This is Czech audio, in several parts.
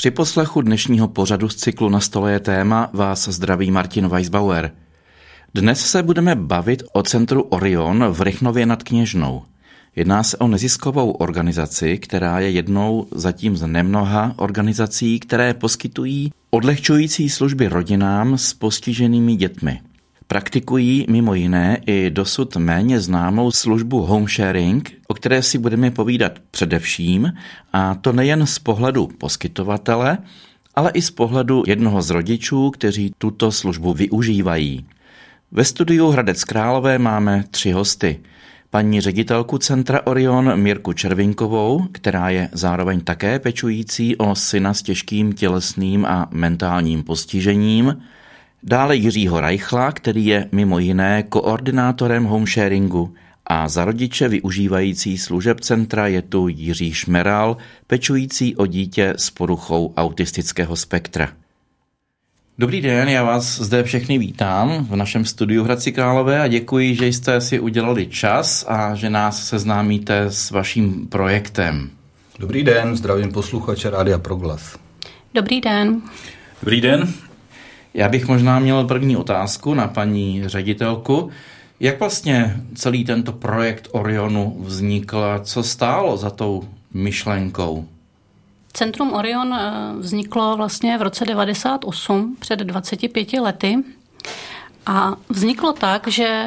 Při poslechu dnešního pořadu z cyklu Na stole je téma vás zdraví Martin Weisbauer. Dnes se budeme bavit o centru Orion v Rychnově nad Kněžnou. Jedná se o neziskovou organizaci, která je jednou zatím z nemnoha organizací, které poskytují odlehčující služby rodinám s postiženými dětmi. Praktikují mimo jiné i dosud méně známou službu home sharing, o které si budeme povídat především, a to nejen z pohledu poskytovatele, ale i z pohledu jednoho z rodičů, kteří tuto službu využívají. Ve studiu Hradec Králové máme tři hosty. Paní ředitelku Centra Orion Mirku Červinkovou, která je zároveň také pečující o syna s těžkým tělesným a mentálním postižením, Dále Jiřího Rajchla, který je mimo jiné koordinátorem homesharingu a za rodiče využívající služeb centra je tu Jiří Šmeral, pečující o dítě s poruchou autistického spektra. Dobrý den, já vás zde všechny vítám v našem studiu Hradci Králové a děkuji, že jste si udělali čas a že nás seznámíte s vaším projektem. Dobrý den, zdravím posluchače Rádia Proglas. Dobrý den. Dobrý den. Já bych možná měl první otázku na paní ředitelku. Jak vlastně celý tento projekt Orionu vznikl a co stálo za tou myšlenkou? Centrum Orion eh, vzniklo vlastně v roce 98, před 25 lety. A vzniklo tak, že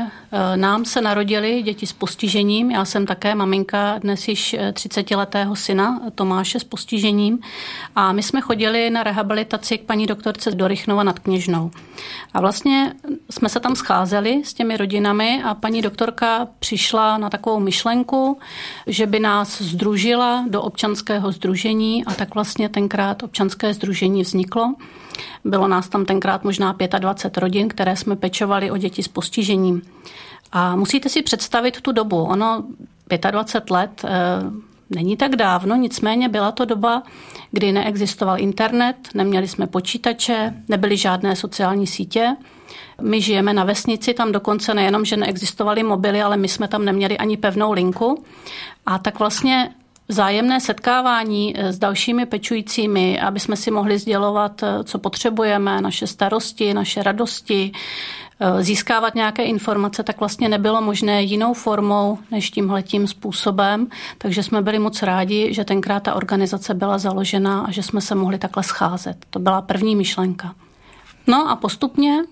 nám se narodili děti s postižením. Já jsem také maminka dnes již 30-letého syna Tomáše s postižením. A my jsme chodili na rehabilitaci k paní doktorce do Rychnova nad Kněžnou. A vlastně jsme se tam scházeli s těmi rodinami a paní doktorka přišla na takovou myšlenku, že by nás združila do občanského združení a tak vlastně tenkrát občanské združení vzniklo. Bylo nás tam tenkrát možná 25 rodin, které jsme pečovali o děti s postižením. A musíte si představit tu dobu. Ono 25 let e, není tak dávno, nicméně byla to doba, kdy neexistoval internet, neměli jsme počítače, nebyly žádné sociální sítě. My žijeme na vesnici, tam dokonce nejenom, že neexistovaly mobily, ale my jsme tam neměli ani pevnou linku. A tak vlastně vzájemné setkávání eh, s dalšími pečujícími, aby jsme si mohli sdělovat, eh, co potřebujeme, naše starosti, naše radosti, eh, získávat nějaké informace, tak vlastně nebylo možné jinou formou než tímhletím způsobem. Takže jsme byli moc rádi, že tenkrát ta organizace byla založena a že jsme se mohli takhle scházet. To byla první myšlenka. No a postupně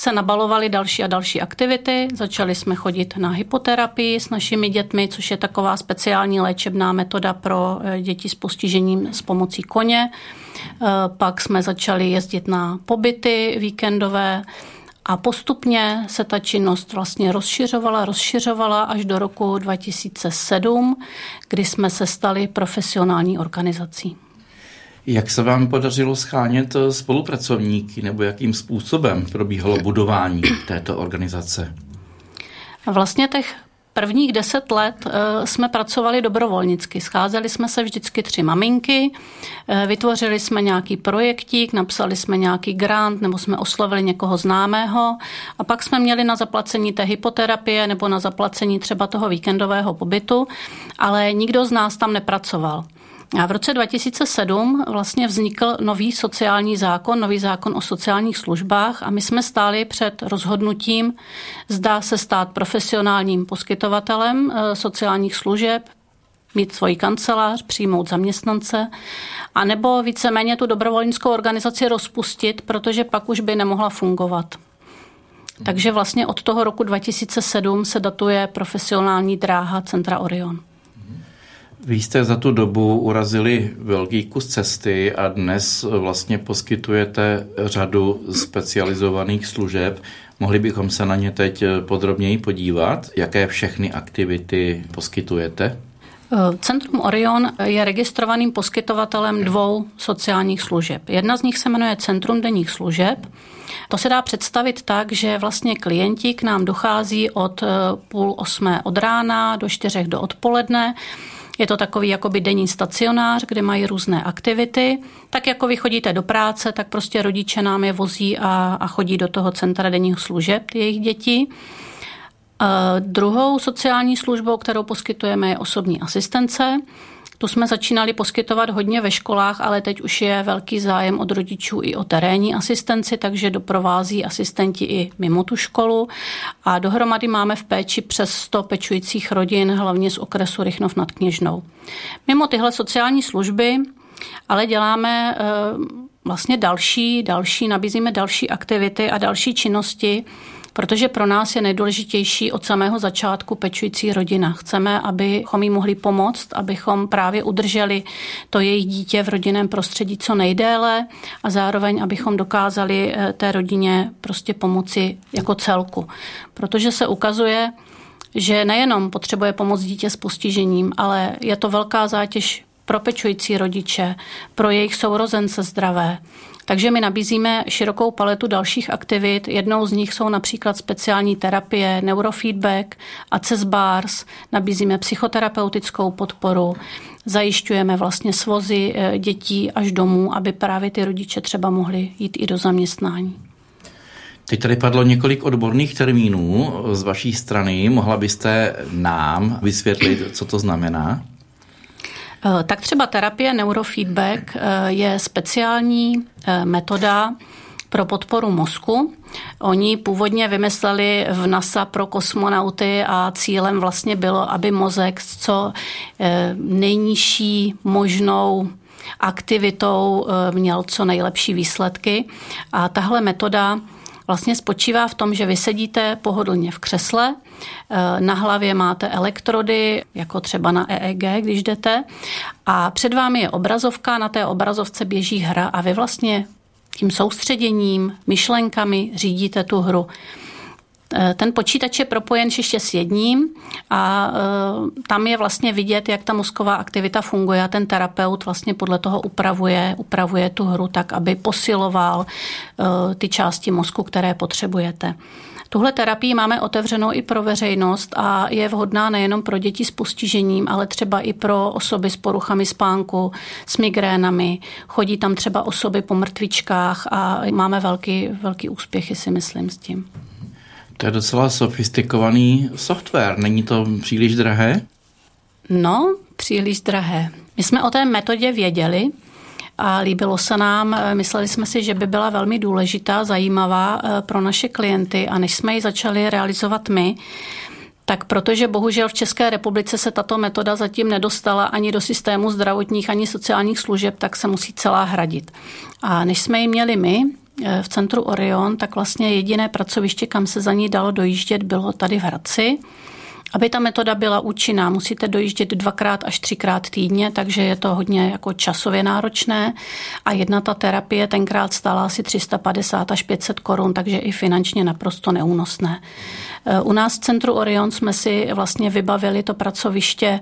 se nabalovaly další a další aktivity. Začali jsme chodit na hypoterapii s našimi dětmi, což je taková speciální léčebná metoda pro eh, děti s postižením s pomocí koně. Eh, pak jsme začali jezdit na pobyty víkendové a postupně se ta činnost vlastně rozšiřovala, rozšiřovala až do roku 2007, kdy jsme se stali profesionální organizací. Jak se vám podařilo schánět eh, spolupracovníky nebo jakým způsobem probíhalo budování této organizace? Vlastně těch prvních deset let eh, jsme pracovali dobrovolnicky. Scházeli jsme se vždycky tři maminky, eh, vytvořili jsme nějaký projektík, napsali jsme nějaký grant nebo jsme oslovili někoho známého a pak jsme měli na zaplacení té hypoterapie nebo na zaplacení třeba toho víkendového pobytu, ale nikdo z nás tam nepracoval. A v roce 2007 vlastně vznikl nový sociální zákon, nový zákon o sociálních službách a my jsme stáli před rozhodnutím, zdá se stát profesionálním poskytovatelem eh, sociálních služeb, mít svoji kancelář, přijmout zaměstnance, a nebo víceméně tu dobrovolnickou organizaci rozpustit, protože pak už by nemohla fungovat. Takže vlastně od toho roku 2007 se datuje profesionální dráha Centra Orion. Vy jste za tu dobu urazili velký kus cesty a dnes vlastně poskytujete řadu specializovaných služeb. Mohli bychom se na ně teď podrobněji podívat, jaké všechny aktivity poskytujete? Centrum Orion je registrovaným poskytovatelem dvou sociálních služeb. Jedna z nich se jmenuje Centrum denních služeb. To se dá představit tak, že vlastně klienti k nám dochází od půl osmé od rána do čtyřech do odpoledne je to takový jakoby denní stacionář, kde mají různé aktivity. Tak jako vy chodíte do práce, tak prostě rodiče nám je vozí a, a chodí do toho centra denních služeb jejich dětí. Druhou sociální službou, kterou poskytujeme, je osobní asistence. Tu jsme začínali poskytovat hodně ve školách, ale teď už je velký zájem od rodičů i o terénní asistenci, takže doprovází asistenti i mimo tu školu. A dohromady máme v péči přes 100 pečujících rodin, hlavně z okresu Rychnov nad Kněžnou. Mimo tyhle sociální služby ale děláme eh, vlastně další, další, nabízíme další aktivity a další činnosti, protože pro nás je nejdůležitější od samého začátku pečující rodina. Chceme, abychom jí mohli pomoct, abychom právě udrželi to jejich dítě v rodinném prostředí co nejdéle a zároveň, abychom dokázali eh, té rodině prostě pomoci jako celku. Protože se ukazuje, že nejenom potřebuje pomoc dítě s postižením, ale je to velká zátěž pro pečující rodiče, pro jejich sourozence zdravé. Takže my nabízíme širokou paletu dalších aktivit. Jednou z nich jsou například speciální terapie, neurofeedback, access bars, nabízíme psychoterapeutickou podporu, zajišťujeme vlastně svozy eh, dětí až domů, aby právě ty rodiče třeba mohli jít i do zaměstnání. Teď tady padlo několik odborných termínů z vaší strany. Mohla byste nám vysvětlit, co to znamená? Eh, tak třeba terapie neurofeedback eh, je speciální eh, metoda pro podporu mozku. Oni původně vymysleli v NASA pro kosmonauty a cílem vlastně bylo, aby mozek s co nejnižší možnou aktivitou měl co nejlepší výsledky. A tahle metoda vlastně spočívá v tom, že vy sedíte pohodlně v křesle, na hlavě máte elektrody, jako třeba na EEG, když jdete, a před vámi je obrazovka, na té obrazovce běží hra a vy vlastně tím soustředěním, myšlenkami řídíte tu hru. Eh, ten počítač je propojen ještě s jedním a eh, tam je vlastně vidět, jak ta mozková aktivita funguje a ten terapeut vlastně podle toho upravuje, upravuje tu hru tak, aby posiloval eh, ty části mozku, které potřebujete. Tuhle terapii máme otevřenou i pro veřejnost a je vhodná nejenom pro děti s postižením, ale třeba i pro osoby s poruchami spánku, s migrénami. Chodí tam třeba osoby po mrtvičkách a máme velký, velký úspěchy, si myslím, s tím. To je docela sofistikovaný software. Není to příliš drahé? No, příliš drahé. My jsme o té metodě věděli a líbilo se nám. Mysleli jsme si, že by byla velmi důležitá, zajímavá eh, pro naše klienty a než jsme ji začali realizovat my, tak protože bohužel v České republice se tato metoda zatím nedostala ani do systému zdravotních, ani sociálních služeb, tak se musí celá hradit. A než jsme ji měli my, v centru Orion, tak vlastně jediné pracoviště, kam se za ní dalo dojíždět, bylo tady v Hradci. Aby ta metoda byla účinná, musíte dojíždět dvakrát až třikrát týdně, takže je to hodně jako časově náročné a jedna ta terapie tenkrát stála asi 350 až 500 korun, takže i finančně naprosto neúnosné. U nás v centru Orion jsme si vlastně vybavili to pracoviště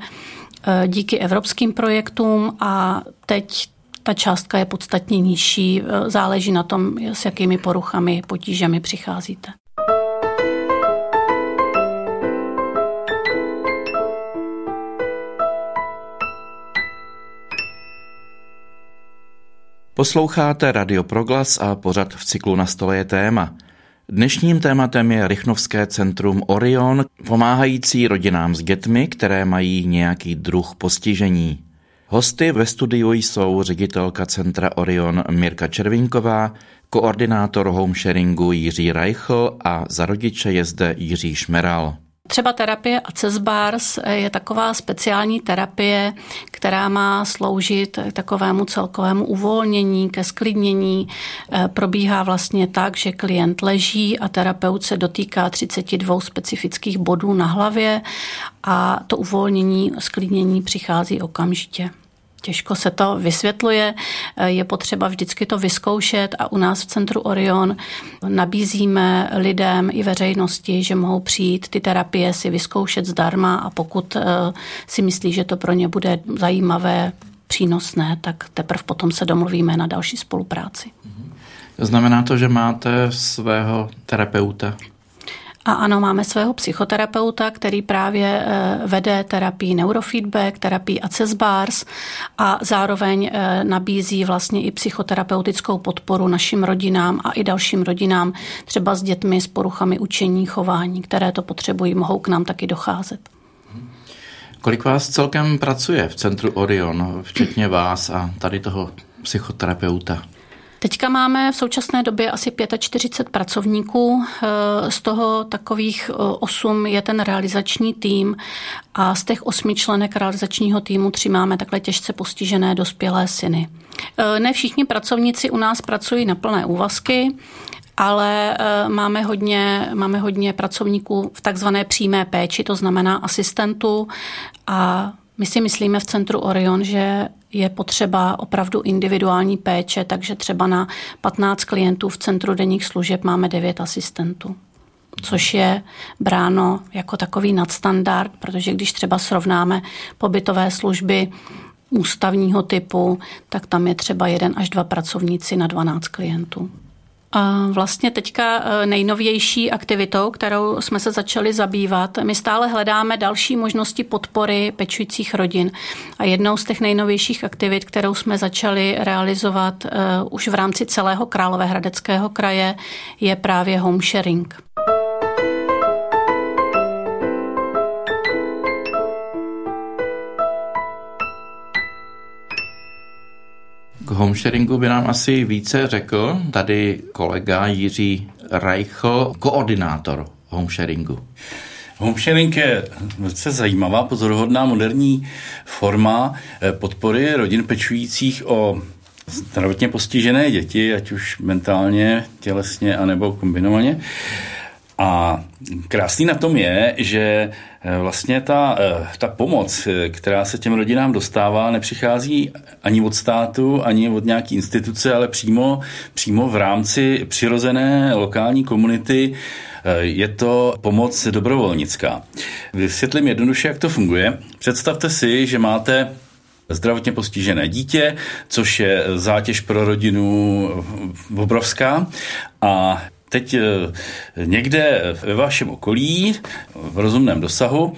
eh, díky evropským projektům a teď ta částka je podstatně nižší, e, záleží na tom, s jakými poruchami, potížemi přicházíte. Posloucháte Radio Proglas a pořad v cyklu Na stole je téma. Dnešním tématem je Rychnovské centrum Orion, pomáhající rodinám s dětmi, které mají nějaký druh postižení. Hosty ve studiu jsou ředitelka Centra Orion Mirka Červinková, koordinátor home sharingu Jiří Reichl a za rodiče je zde Jiří Šmeral. Třeba terapie Access je taková speciální terapie, která má sloužit takovému celkovému uvolnění, ke sklidnění. E, probíhá vlastně tak, že klient leží a terapeut se dotýká 32 specifických bodů na hlavě a to uvolnění, sklidnění přichází okamžitě. Těžko se to vysvětluje, je potřeba vždycky to vyzkoušet a u nás v Centru Orion nabízíme lidem i veřejnosti, že mohou přijít ty terapie si vyzkoušet zdarma a pokud eh, si myslí, že to pro ně bude zajímavé, přínosné, tak teprve potom se domluvíme na další spolupráci. Znamená to, že máte svého terapeuta? A ano, máme svého psychoterapeuta, který právě eh, vede terapii neurofeedback, terapii access bars a zároveň eh, nabízí vlastně i psychoterapeutickou podporu našim rodinám a i dalším rodinám, třeba s dětmi s poruchami učení, chování, které to potřebují, mohou k nám taky docházet. Kolik vás celkem pracuje v centru Orion, včetně vás a tady toho psychoterapeuta? Teďka máme v současné době asi 45 pracovníků, eh, z toho takových 8 je ten realizační tým a z těch osmi členek realizačního týmu tři máme takhle těžce postižené dospělé syny. Eh, ne všichni pracovníci u nás pracují na plné úvazky, ale eh, máme hodně, máme hodně pracovníků v takzvané přímé péči, to znamená asistentů a my si myslíme v centru Orion, že je potřeba opravdu individuální péče, takže třeba na 15 klientů v centru denních služeb máme 9 asistentů což je bráno jako takový nadstandard, protože když třeba srovnáme pobytové služby ústavního typu, tak tam je třeba jeden až dva pracovníci na 12 klientů. Vlastně teďka e, nejnovější aktivitou, kterou jsme se začali zabývat, my stále hledáme další možnosti podpory pečujících rodin. A jednou z těch nejnovějších aktivit, kterou jsme začali realizovat uh, už v rámci celého Královéhradeckého kraje, je právě home sharing. K homesharingu by nám asi více řekl tady kolega Jiří Reichl, koordinátor homesharingu. Homesharing je velice zajímavá, pozoruhodná moderní forma eh, podpory rodin pečujících o zdravotně postižené děti, ať už mentálně, tělesně, anebo kombinovaně. A krásný na tom je, že vlastně ta, eh, ta pomoc, eh, která se těm rodinám dostává, nepřichází ani od státu, ani od nějaké instituce, ale přímo, přímo v rámci přirozené lokální komunity. Je to pomoc dobrovolnická. Vysvětlím jednoduše, jak to funguje. Představte si, že máte zdravotně postižené dítě, což je zátěž pro rodinu obrovská a teď eh, někde ve vašem okolí, v rozumném dosahu,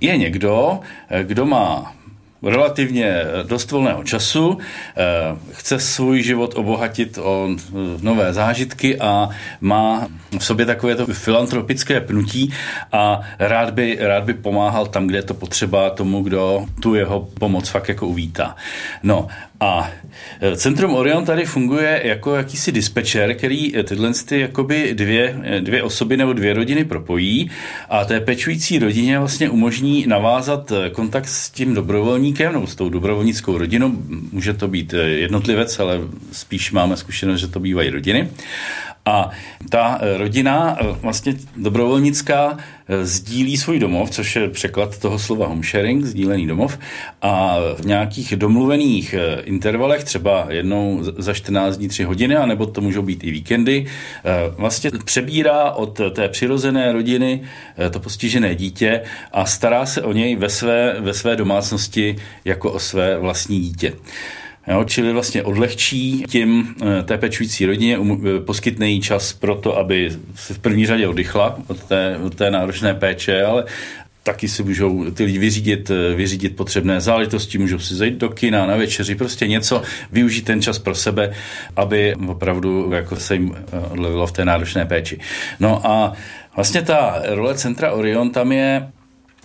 je někdo, eh, kdo má relativně dost volného času, eh, chce svůj život obohatit o nové zážitky a má v sobě takové to filantropické pnutí a rád by, rád by pomáhal tam, kde je to potřeba tomu, kdo tu jeho pomoc fakt jako uvítá. No a e, Centrum Orion tady funguje jako jakýsi dispečer, který tyhle ty jakoby dvě, e, dvě osoby nebo dvě rodiny propojí a té pečující rodině vlastně umožní navázat e, kontakt s tím dobrovolníkem nebo s tou dobrovolnickou rodinou. Může to být jednotlivec, ale spíš máme zkušenost, že to bývají rodiny. A ta eh, rodina eh, vlastně dobrovolnická eh, sdílí svůj domov, což je překlad toho slova home sharing, sdílený domov, a v nějakých domluvených intervalech, třeba jednou za 14 dní 3 hodiny, anebo to můžou být i víkendy, vlastně přebírá od té přirozené rodiny to postižené dítě a stará se o něj ve své, ve své domácnosti jako o své vlastní dítě. Jo, čili vlastně odlehčí tím eh, té pečující rodině, eh, poskytne jí čas pro to, aby se v první řadě oddychla od té, od té náročné péče, ale taky si můžou ty lidi vyřídit, eh, vyřídit potřebné záležitosti, můžou si zajít do kina, na večeři, prostě něco, využít ten čas pro sebe, aby opravdu jako se jim odlevilo v té náročné péči. No a vlastně ta role Centra Orion tam je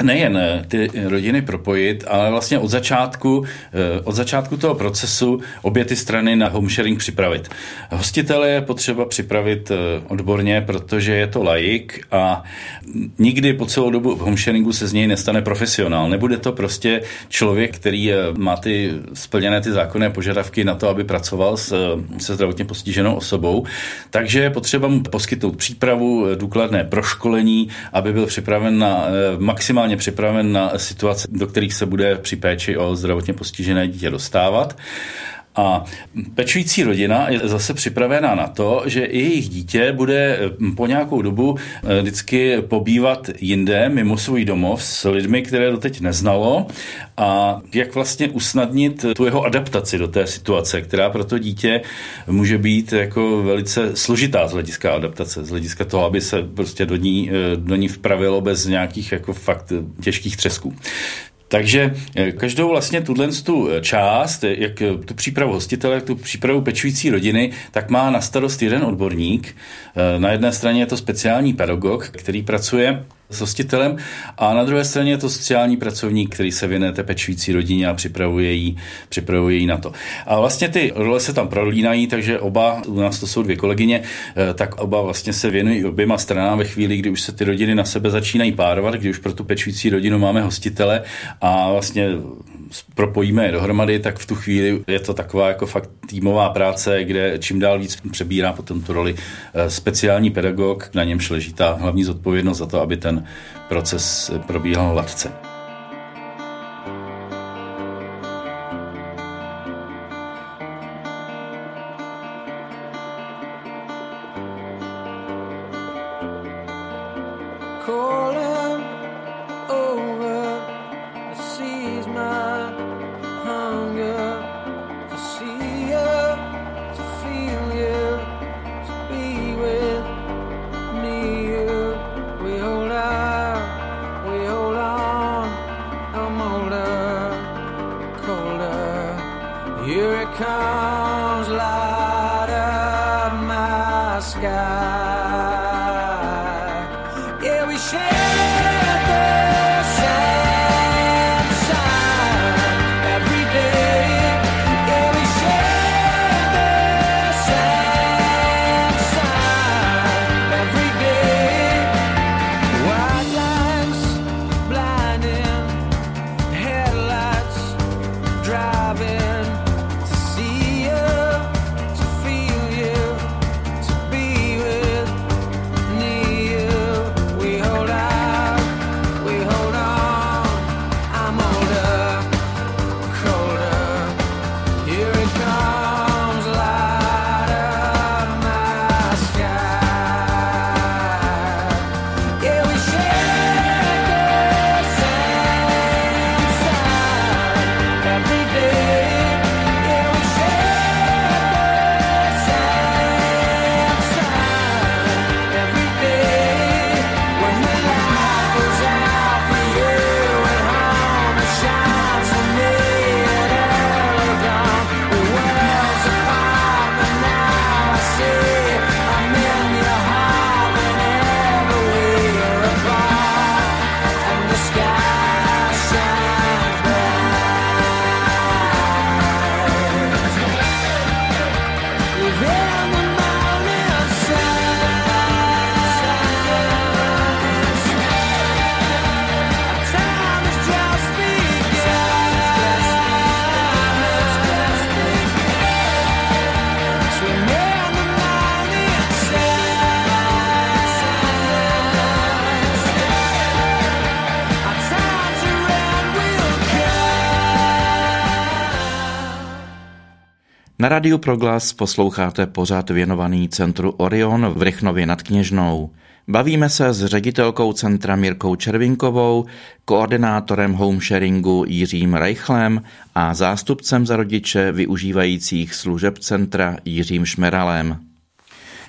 nejen eh, ty rodiny propojit, ale vlastně od začátku, eh, od začátku toho procesu obě ty strany na home sharing připravit. Hostitele je potřeba připravit eh, odborně, protože je to laik a nikdy po celou dobu v home sharingu se z něj nestane profesionál. Nebude to prostě člověk, který má ty splněné ty zákonné požadavky na to, aby pracoval s, se zdravotně postiženou osobou. Takže je potřeba mu poskytnout přípravu, důkladné proškolení, aby byl připraven na maximálně maximálně připraven na situace, do kterých se bude při péči o zdravotně postižené dítě dostávat. A pečující rodina je zase připravená na to, že i jejich dítě bude hm, po nějakou dobu eh, vždycky pobývat jinde, mimo svůj domov, s lidmi, které doteď neznalo a jak vlastně usnadnit tu jeho adaptaci do té situace, která pro to dítě může být jako velice složitá z hlediska adaptace, z hlediska toho, aby se prostě do ní, eh, do ní vpravilo bez nějakých jako fakt těžkých třesků. Takže eh, každou vlastně tuhle tu eh, část, eh, jak tu přípravu hostitele, jak tu přípravu pečující rodiny, tak má na starost jeden odborník. Na jedné straně je to speciální pedagog, který pracuje s hostitelem. A na druhé straně je to sociální pracovník, který se věnuje té pečující rodině a připravuje jí, připravuje jí na to. A vlastně ty role se tam prolínají, takže oba, u nás to jsou dvě kolegyně, eh, tak oba vlastně se věnují oběma stranám ve chvíli, kdy už se ty rodiny na sebe začínají párovat, kdy už pro tu pečující rodinu máme hostitele a vlastně propojíme je dohromady, tak v tu chvíli je to taková jako fakt týmová práce, kde čím dál víc přebírá potom tu roli eh, speciální pedagog, na němž leží ta hlavní zodpovědnost za to, aby ten proces probíhal hladce. Na Radiu Proglas posloucháte pořád věnovaný centru Orion v Rychnově nad Kněžnou. Bavíme se s ředitelkou centra Mirkou Červinkovou, koordinátorem homesharingu Jiřím Reichlem a zástupcem za rodiče využívajících služeb centra Jiřím Šmeralem.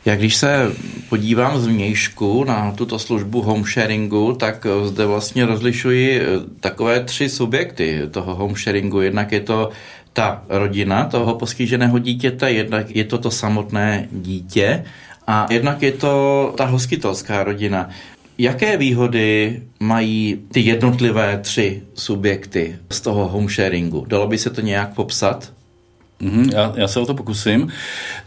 Já když se podívám z vnějšku na tuto službu homesharingu, tak zde vlastně rozlišuji takové tři subjekty toho homesharingu. Jednak je to ta rodina toho postiženého dítěte, jednak je to to samotné dítě a jednak je to ta hostitelská rodina. Jaké výhody mají ty jednotlivé tři subjekty z toho homesharingu? Dalo by se to nějak popsat? Mm, já, já se o to pokusím.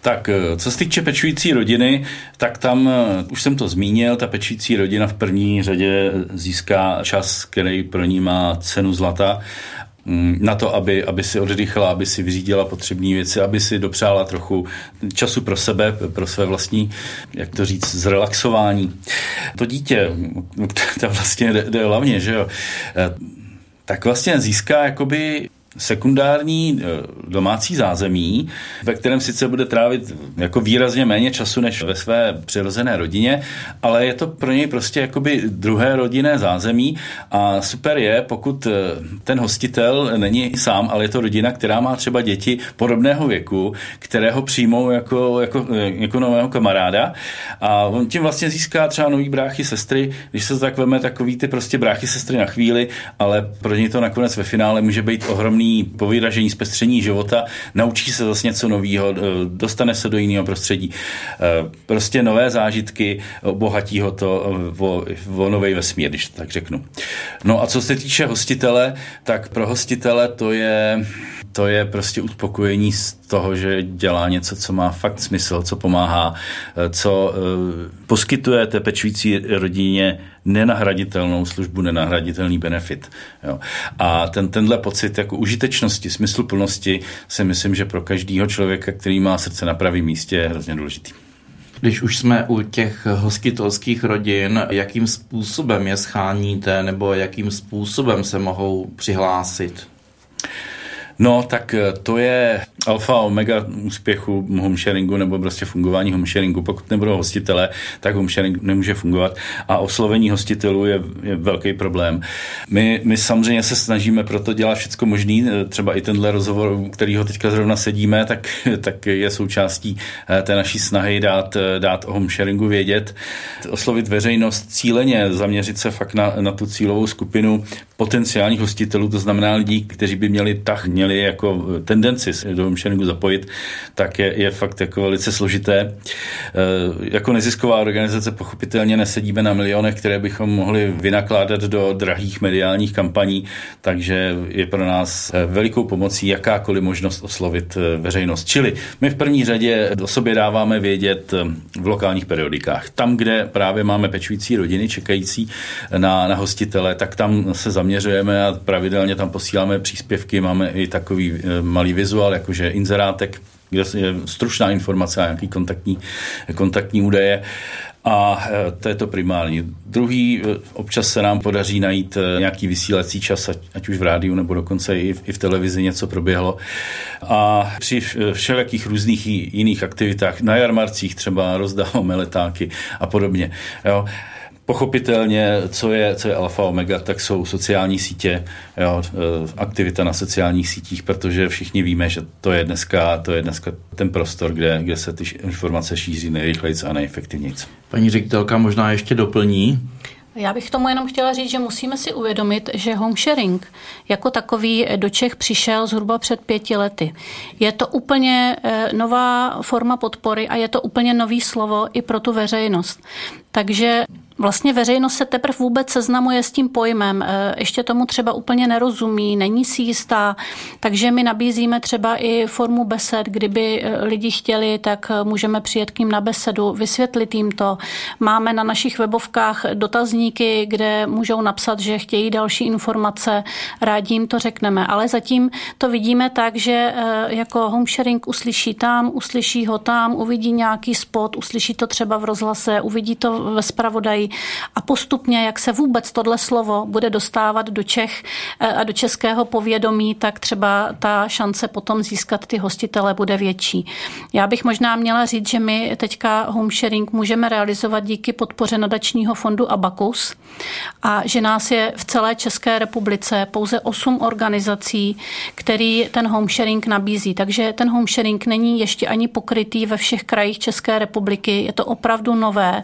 Tak eh, co se týče pečující rodiny, tak tam, eh, už jsem to zmínil, ta pečující rodina v první řadě získá čas, který pro ní má cenu zlata na to, aby, aby si oddychala, aby si vyřídila potřebné věci, aby si dopřála trochu času pro sebe, pro své vlastní, jak to říct, zrelaxování. To dítě, to vlastně jde, jde hlavně, že jo, eh, tak vlastně získá jakoby sekundární eh, domácí zázemí, ve kterém sice bude trávit jako výrazně méně času než ve své přirozené rodině, ale je to pro něj prostě jakoby druhé rodinné zázemí. A super je, pokud eh, ten hostitel není sám, ale je to rodina, která má třeba děti podobného věku, kterého přijmou jako, jako, eh, jako nového kamaráda. A on tím vlastně získá třeba nový bráchy, sestry, když se tak veme, takový ty prostě bráchy, sestry na chvíli, ale pro něj to nakonec ve finále může být ohromný plný povyražení, zpestření života, naučí se zase něco nového, dostane se do jiného prostředí. Prostě nové zážitky, obohatí ho to o, o nový vesmír, když tak řeknu. No a co se týče hostitele, tak pro hostitele to je to je prostě uspokojení z toho, že dělá něco, co má fakt smysl, co pomáhá, co poskytuje té pečující rodině nenahraditelnou službu, nenahraditelný benefit. Jo. A ten, tenhle pocit jako užitečnosti, smysluplnosti si myslím, že pro každého člověka, který má srdce na pravém místě, je hrozně důležitý. Když už jsme u těch hostitelských rodin, jakým způsobem je scháníte nebo jakým způsobem se mohou přihlásit? No, tak eh, to je alfa omega úspěchu home sharingu nebo prostě fungování home sharingu. Pokud nebudou hostitele, tak home sharing nemůže fungovat a oslovení hostitelů je, je velký problém. My, my samozřejmě se snažíme proto dělat všechno možný, eh, třeba i tenhle rozhovor, kterýho teďka zrovna sedíme, tak, tak je součástí eh, té naší snahy dát, dát o home sharingu vědět, oslovit veřejnost cíleně, zaměřit se fakt na, na tu cílovou skupinu potenciálních hostitelů, to znamená lidí, kteří by měli tak, měli jako tendenci se do myšlenku zapojit, tak je, je fakt jako velice složité. E, jako nezisková organizace pochopitelně nesedíme na milionech, které bychom mohli vynakládat do drahých mediálních kampaní, takže je pro nás e, velikou pomocí jakákoliv možnost oslovit veřejnost. Čili my v první řadě o sobě dáváme vědět v lokálních periodikách. Tam, kde právě máme pečující rodiny čekající na, na hostitele, tak tam se zaměřujeme a pravidelně tam posíláme příspěvky, máme i takový eh, malý vizuál, jakože inzerátek, kde je stručná informace a nějaký kontaktní, kontaktní údaje. A eh, to je to primární. Druhý, eh, občas se nám podaří najít nějaký vysílací čas, ať už v rádiu nebo dokonce i v, i v televizi něco proběhlo. A při všelijakých různých jiných aktivitách, na jarmarcích třeba rozdáváme letáky a podobně. Jo. Pochopitelně, co je, co je alfa omega, tak jsou sociální sítě, jo, e, aktivita na sociálních sítích, protože všichni víme, že to je dneska, to je dneska ten prostor, kde, kde se ty informace šíří nejrychleji a nejefektivněji. Paní ředitelka možná ještě doplní. Já bych tomu jenom chtěla říct, že musíme si uvědomit, že home sharing jako takový do Čech přišel zhruba před pěti lety. Je to úplně e, nová forma podpory a je to úplně nový slovo i pro tu veřejnost. Takže Vlastně veřejnost se teprve vůbec seznamuje s tím pojmem, e, ještě tomu třeba úplně nerozumí, není si jistá, takže my nabízíme třeba i formu besed, kdyby e, lidi chtěli, tak e, můžeme přijet k ním na besedu, vysvětlit jim to. Máme na našich webovkách dotazníky, kde můžou napsat, že chtějí další informace, rádi jim to řekneme, ale zatím to vidíme tak, že jako home sharing uslyší tam, uslyší ho tam, uvidí nějaký spot, uslyší to třeba v rozhlase, uvidí to ve spravodaji a postupně, jak se vůbec tohle slovo bude dostávat do Čech eh, a do českého povědomí, tak třeba ta šance potom získat ty hostitele bude větší. Já bych možná měla říct, že my teďka home sharing můžeme realizovat díky podpoře nadačního fondu Abacus a že nás je v celé České republice pouze osm organizací, který ten home sharing nabízí. Takže ten home sharing není ještě ani pokrytý ve všech krajích České republiky. Je to opravdu nové.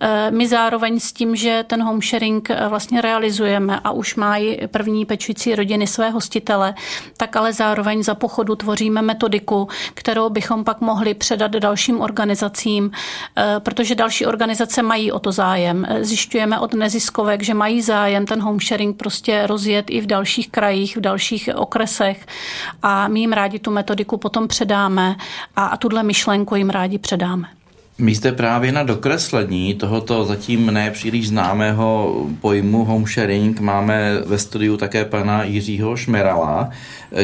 Eh, my zároveň zároveň s tím, že ten home sharing eh, vlastně realizujeme a už mají první pečující rodiny své hostitele, tak ale zároveň za pochodu tvoříme metodiku, kterou bychom pak mohli předat dalším organizacím, eh, protože další organizace mají o to zájem. Zjišťujeme od neziskovek, že mají zájem ten home sharing prostě rozjet i v dalších krajích, v dalších okresech a my jim rádi tu metodiku potom předáme a, a tuhle myšlenku jim rádi předáme. My zde právě na dokreslení tohoto zatím nepříliš známého pojmu home sharing máme ve studiu také pana Jiřího Šmerala,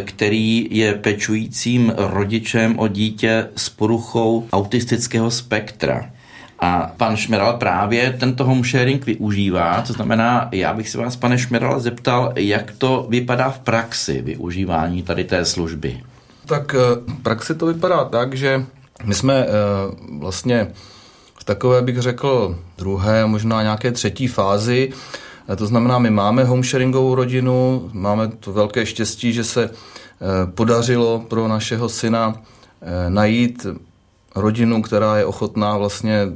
který je pečujícím rodičem o dítě s poruchou autistického spektra. A pan Šmeral právě tento home sharing využívá, to znamená, já bych se vás, pane Šmeral, zeptal, jak to vypadá v praxi využívání tady té služby. Tak eh, v praxi to vypadá tak, že my jsme eh, vlastně v takové, bych řekl, druhé, možná nějaké třetí fázi. Eh, to znamená, my máme homesharingovou rodinu, máme to velké štěstí, že se eh, podařilo pro našeho syna najít rodinu, která je ochotná vlastně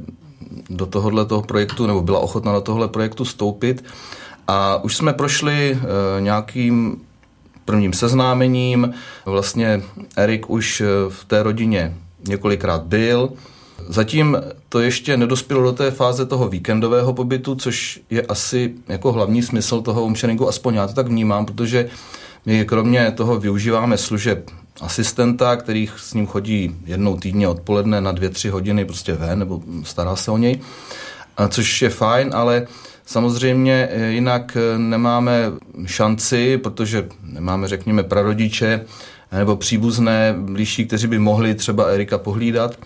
do tohohle toho projektu, nebo byla ochotná do tohle projektu stoupit. A už jsme prošli nějakým prvním seznámením. Vlastně Erik už v té rodině několikrát byl. Zatím to ještě nedospělo do té fáze toho víkendového pobytu, což je asi jako hlavní smysl toho homesharingu, aspoň já to tak vnímám, protože my kromě toho využíváme služeb asistenta, který s ním chodí jednou týdně odpoledne na dvě, tři hodiny prostě ven, nebo stará se o něj, což je fajn, ale samozřejmě jinak nemáme šanci, protože nemáme, řekněme, prarodiče nebo příbuzné blížší, kteří by mohli třeba Erika pohlídat,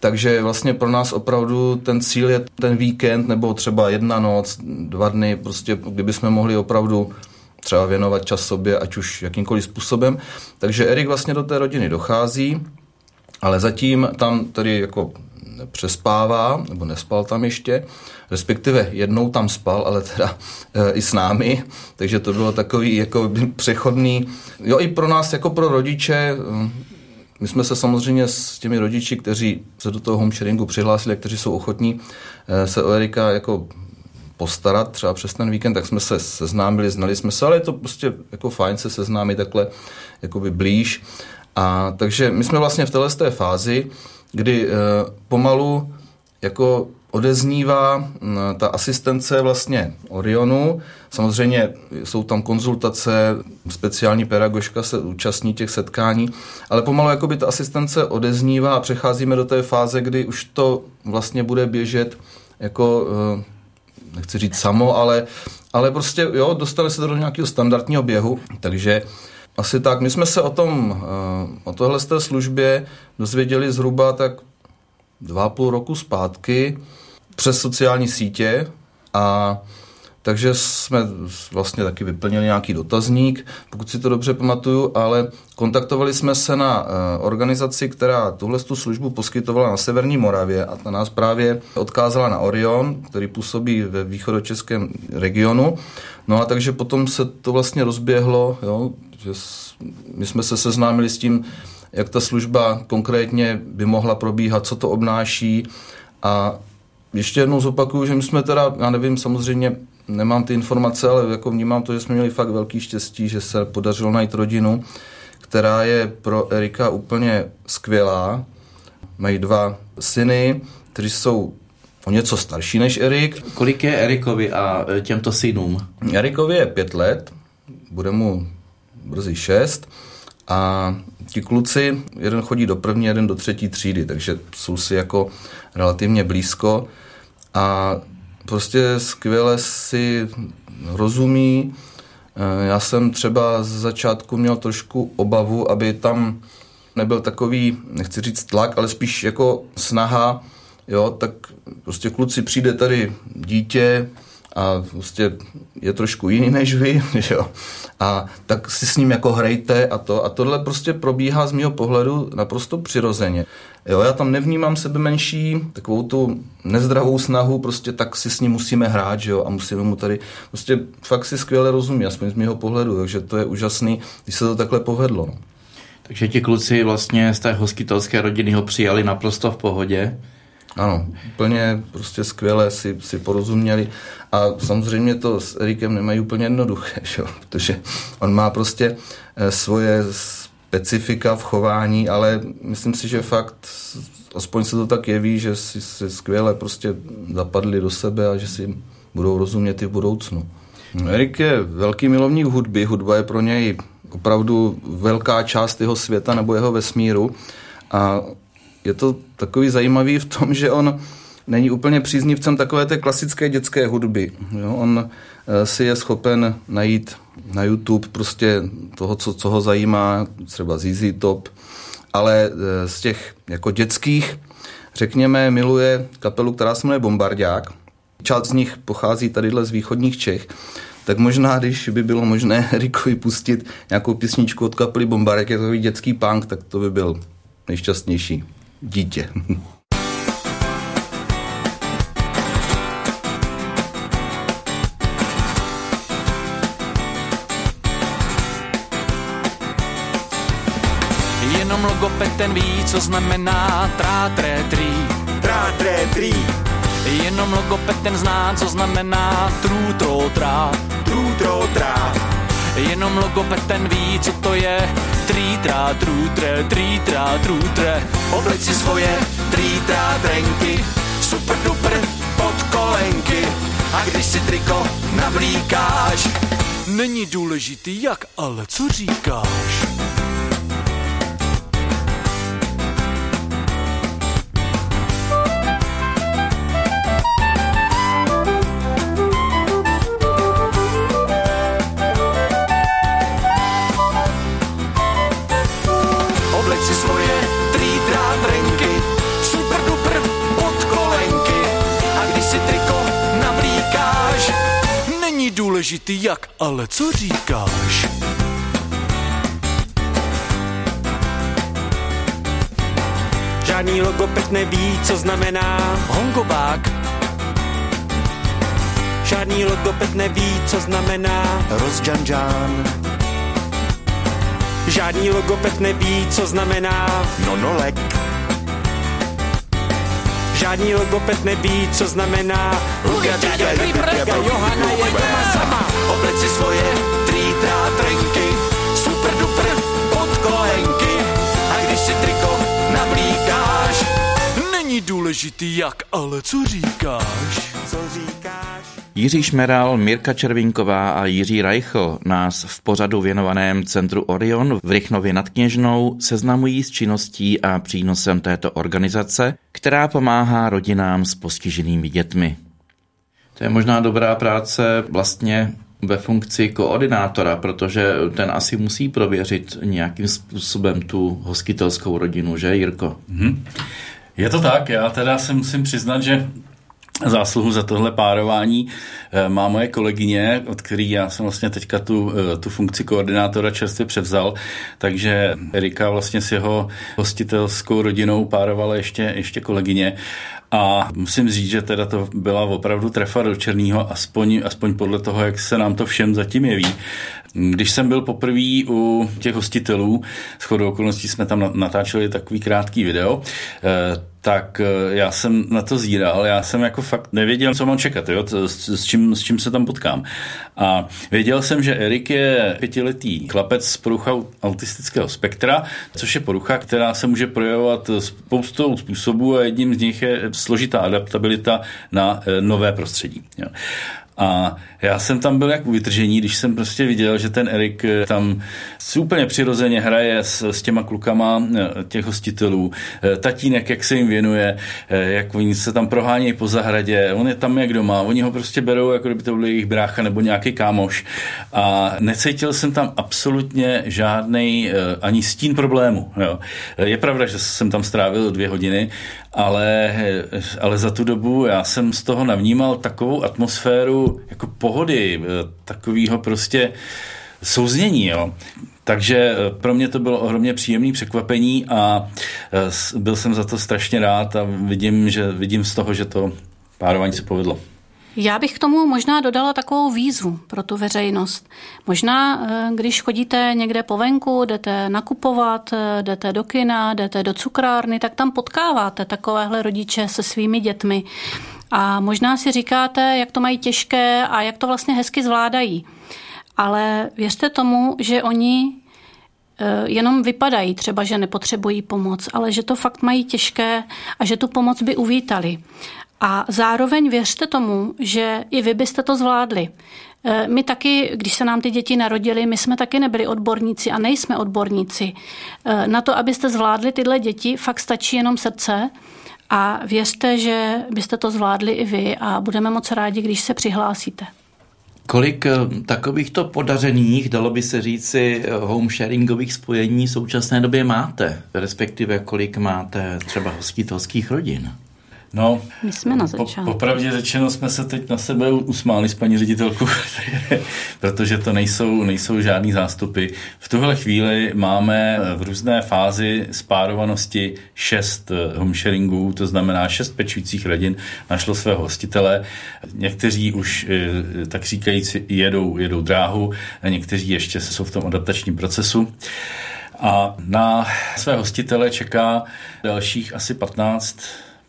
takže vlastně pro nás opravdu ten cíl je ten víkend nebo třeba jedna noc, dva dny, prostě kdyby jsme mohli opravdu třeba věnovat čas sobě, ať už jakýmkoliv způsobem. Takže Erik vlastně do té rodiny dochází, ale zatím tam tedy jako přespává, nebo nespal tam ještě, respektive jednou tam spal, ale teda e, i s námi, takže to bylo takový jako přechodný, jo i pro nás jako pro rodiče, my jsme se samozřejmě s těmi rodiči, kteří se do toho homesharingu přihlásili, kteří jsou ochotní eh, se o Erika jako postarat třeba přes ten víkend, tak jsme se seznámili, znali jsme se, ale je to prostě jako fajn se seznámit takhle jakoby blíž. A takže my jsme vlastně v této fázi, kdy e, pomalu jako odeznívá mm, ta asistence vlastně Orionu. Samozřejmě jsou tam konzultace, speciální pedagožka se účastní těch setkání, ale pomalu jakoby ta asistence odeznívá a přecházíme do té fáze, kdy už to vlastně bude běžet jako, eh, nechci říct samo, ale, ale prostě jo, dostane se do nějakého standardního běhu, takže asi tak. My jsme se o tom, eh, o tohle z té službě dozvěděli zhruba tak dva půl roku zpátky přes sociální sítě a takže jsme vlastně taky vyplnili nějaký dotazník, pokud si to dobře pamatuju, ale kontaktovali jsme se na eh, organizaci, která tuhle tu službu poskytovala na Severní Moravě a ta nás právě odkázala na Orion, který působí ve východočeském regionu. No a takže potom se to vlastně rozběhlo, jo, že my jsme se seznámili s tím, jak ta služba konkrétně by mohla probíhat, co to obnáší a ještě jednou zopakuju, že my jsme teda, já nevím, samozřejmě nemám ty informace, ale jako vnímám to, že jsme měli fakt velký štěstí, že se podařilo najít rodinu, která je pro Erika úplně skvělá. Mají dva syny, kteří jsou o něco starší než Erik. Kolik je Erikovi a těmto synům? Erikovi je pět let, bude mu brzy šest a ti kluci, jeden chodí do první, jeden do třetí třídy, takže jsou si jako relativně blízko a prostě skvěle si rozumí. Eh, já jsem třeba z začátku měl trošku obavu, aby tam nebyl takový, nechci říct tlak, ale spíš jako snaha, jo, tak prostě kluci přijde tady dítě, a prostě je trošku jiný než vy, jo. A tak si s ním jako hrajte a to. A tohle prostě probíhá z mého pohledu naprosto přirozeně. Jo, já tam nevnímám sebe menší, takovou tu nezdravou snahu, prostě tak si s ním musíme hrát, že jo, a musíme mu tady, prostě fakt si skvěle rozumí, aspoň z mého pohledu, takže to je úžasný, když se to takhle povedlo. Takže ti kluci vlastně z té hostitelské rodiny ho přijali naprosto v pohodě. Ano, úplně prostě skvěle si, si porozuměli a samozřejmě to s Erikem nemají úplně jednoduché, že? protože on má prostě eh, svoje specifika v chování, ale myslím si, že fakt aspoň se to tak jeví, že si, si skvěle prostě zapadli do sebe a že si budou rozumět i v budoucnu. Erik je velký milovník hudby, hudba je pro něj opravdu velká část jeho světa nebo jeho vesmíru a je to takový zajímavý v tom, že on není úplně příznivcem takové té klasické dětské hudby. Jo? On eh, si je schopen najít na YouTube prostě toho, co, co ho zajímá, třeba ZZ Top, ale eh, z těch jako dětských, řekněme, miluje kapelu, která se jmenuje Bombardák. Část z nich pochází tadyhle z východních Čech, tak možná, když by bylo možné Rikovi pustit nějakou písničku od kapely Bombardák, je to dětský punk, tak to by byl nejšťastnější dítě. Jenom logoped ten ví, co znamená trátré trý. Trátré trý. Jenom logoped ten zná, co znamená trů, tró, trá. Trů, tró, trá. Jenom logoped ten ví, co to je. Trítrá, trútre, trítrá, trútre. Obleď si svoje trítrá drenky, super duper pod kolenky. A když si triko navlíkáš, není důležitý jak, ale co říkáš. Důležitý jak, ale co říkáš? Žádný logoped neví, co znamená hongobák. Žádný logoped neví, co znamená rozjanžán. Žádný logoped neví, co znamená nonolek. Žádný logoped neví, co znamená Johana je doma sama. Obleď si svoje trítrá trenky, super duper podkolenky. A když si triko navlíkáš, není důležitý jak, ale co říkáš. Co říkáš? Jiří Šmeral, Mirka Červinková a Jiří Reichl nás v pořadu věnovaném Centru Orion v Rychnově nad Kněžnou seznamují s činností a přínosem této organizace, která pomáhá rodinám s postiženými dětmi. To je možná dobrá práce vlastně ve funkci koordinátora, protože ten asi musí prověřit nějakým způsobem tu hostitelskou rodinu, že Jirko? Hmm. Je to tak, já teda si musím přiznat, že Zásluhu za tohle párování eh, má moje kolegyně, od který já jsem vlastně teďka tu, eh, tu funkci koordinátora čerstvě převzal, takže Erika vlastně s jeho hostitelskou rodinou párovala ještě, ještě kolegyně a musím říct, že teda to byla opravdu trefa do černého, aspoň, aspoň podle toho, jak se nám to všem zatím jeví. Když jsem byl poprvé u těch hostitelů, s chodou okolností jsme tam natáčeli takový krátký video, eh, tak eh, já jsem na to zíral, já jsem jako fakt nevěděl, co mám čekat, jo, s, s, čím, s čím se tam potkám. A věděl jsem, že Erik je pětiletý chlapec s poruchou autistického spektra, což je porucha, která se může projevovat spoustou způsobů a jedním z nich je složitá adaptabilita na eh, nové prostředí. Jo. A já jsem tam byl jak u vytržení, když jsem prostě viděl, že ten Erik eh, tam úplně přirozeně hraje s, s těma klukama eh, těch hostitelů. Eh, tatínek, jak se jim věnuje, jak oni se tam prohánějí po zahradě, on je tam jak doma, oni ho prostě berou, jako kdyby to byl jejich brácha nebo nějaký kámoš. A necítil jsem tam absolutně žádný ani stín problému. Jo. Je pravda, že jsem tam strávil dvě hodiny, ale, ale za tu dobu já jsem z toho navnímal takovou atmosféru jako pohody, eh, takového prostě souznění. Jo. Takže eh, pro mě to bylo ohromně příjemné překvapení a eh, byl jsem za to strašně rád a vidím, že, vidím z toho, že to párování se povedlo. Já bych k tomu možná dodala takovou výzvu pro tu veřejnost. Možná, eh, když chodíte někde po venku, jdete nakupovat, eh, jdete do kina, jdete do cukrárny, tak tam potkáváte takovéhle rodiče se svými dětmi. A možná si říkáte, jak to mají těžké a jak to vlastně hezky zvládají. Ale věřte tomu, že oni eh, jenom vypadají třeba, že nepotřebují pomoc, ale že to fakt mají těžké a že tu pomoc by uvítali. A zároveň věřte tomu, že i vy byste to zvládli. E, my taky, když se nám ty děti narodili, my jsme taky nebyli odborníci a nejsme odborníci. E, na to, abyste zvládli tyhle děti, fakt stačí jenom srdce a věřte, že byste to zvládli i vy a budeme moc rádi, když se přihlásíte. Kolik e, takovýchto podařených, dalo by se říci, home sharingových spojení v současné době máte? Respektive kolik máte třeba hostitelských rodin? No, My jsme na začátku. Po, popravdě řečeno jsme se teď na sebe usmáli s paní ředitelkou, protože to nejsou, nejsou žádný zástupy. V tuhle chvíli máme v různé fázi spárovanosti šest eh, homesharingů, to znamená šest pečujících rodin našlo svého hostitele. Někteří už, eh, tak říkajíc, jedou, jedou dráhu, a někteří ještě jsou v tom adaptačním procesu. A na své hostitele čeká dalších asi 15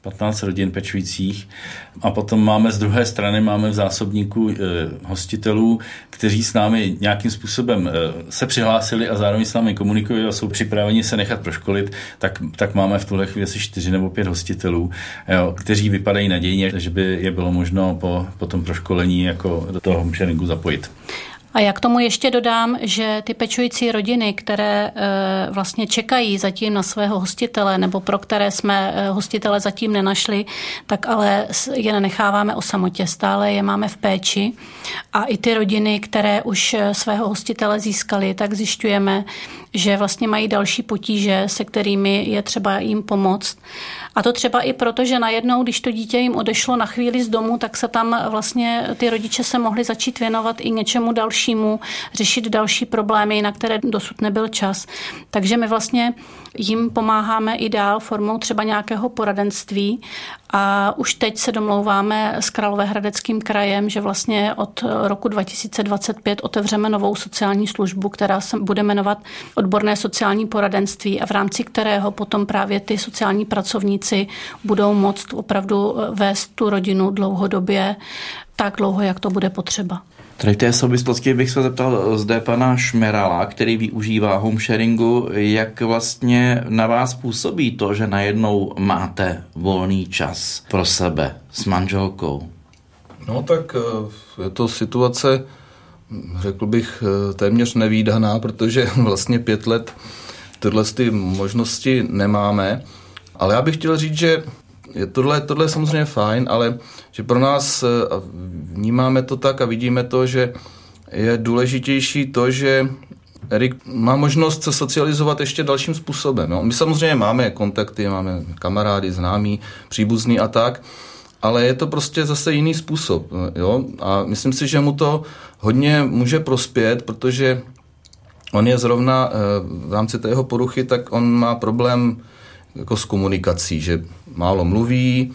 15 rodin pečujících. A potom máme z druhé strany máme v zásobníku e, hostitelů, kteří s námi nějakým způsobem e, se přihlásili a zároveň s námi komunikují a jsou připraveni se nechat proškolit, tak, tak máme v tuhle chvíli asi čtyři nebo pět hostitelů, jo, kteří vypadají nadějně, že by je bylo možno po, po tom proškolení jako do toho sharingu zapojit. A já k tomu ještě dodám, že ty pečující rodiny, které eh, vlastně čekají zatím na svého hostitele, nebo pro které jsme eh, hostitele zatím nenašli, tak ale je nenecháváme o samotě, stále je máme v péči. A i ty rodiny, které už eh, svého hostitele získali, tak zjišťujeme, že vlastně mají další potíže, se kterými je třeba jim pomoct. A to třeba i proto, že najednou, když to dítě jim odešlo na chvíli z domu, tak se tam vlastně ty rodiče se mohli začít věnovat i něčemu dalšímu, řešit další problémy, na které dosud nebyl čas. Takže my vlastně jim pomáháme i dál formou třeba nějakého poradenství a už teď se domlouváme s Královéhradeckým krajem, že vlastně od roku 2025 otevřeme novou sociální službu, která se bude jmenovat odborné sociální poradenství a v rámci kterého potom právě ty sociální pracovníci budou moct opravdu vést tu rodinu dlouhodobě tak dlouho, jak to bude potřeba. Tady v té souvislosti bych se zeptal zde pana Šmerala, který využívá home sharingu, jak vlastně na vás působí to, že najednou máte volný čas pro sebe s manželkou? No tak eh, je to situace, řekl bych, eh, téměř nevýdaná, protože vlastně pět let tyhle ty možnosti nemáme. Ale já bych chtěl říct, že je tohle, tohle je samozřejmě fajn, ale že pro nás eh, vnímáme to tak a vidíme to, že je důležitější to, že Erik má možnost se socializovat ještě dalším způsobem. No. My samozřejmě máme kontakty, máme kamarády, známí, příbuzný a tak, ale je to prostě zase jiný způsob. Jo? A myslím si, že mu to hodně může prospět, protože on je zrovna eh, v rámci té jeho poruchy, tak on má problém jako s komunikací, že málo mluví,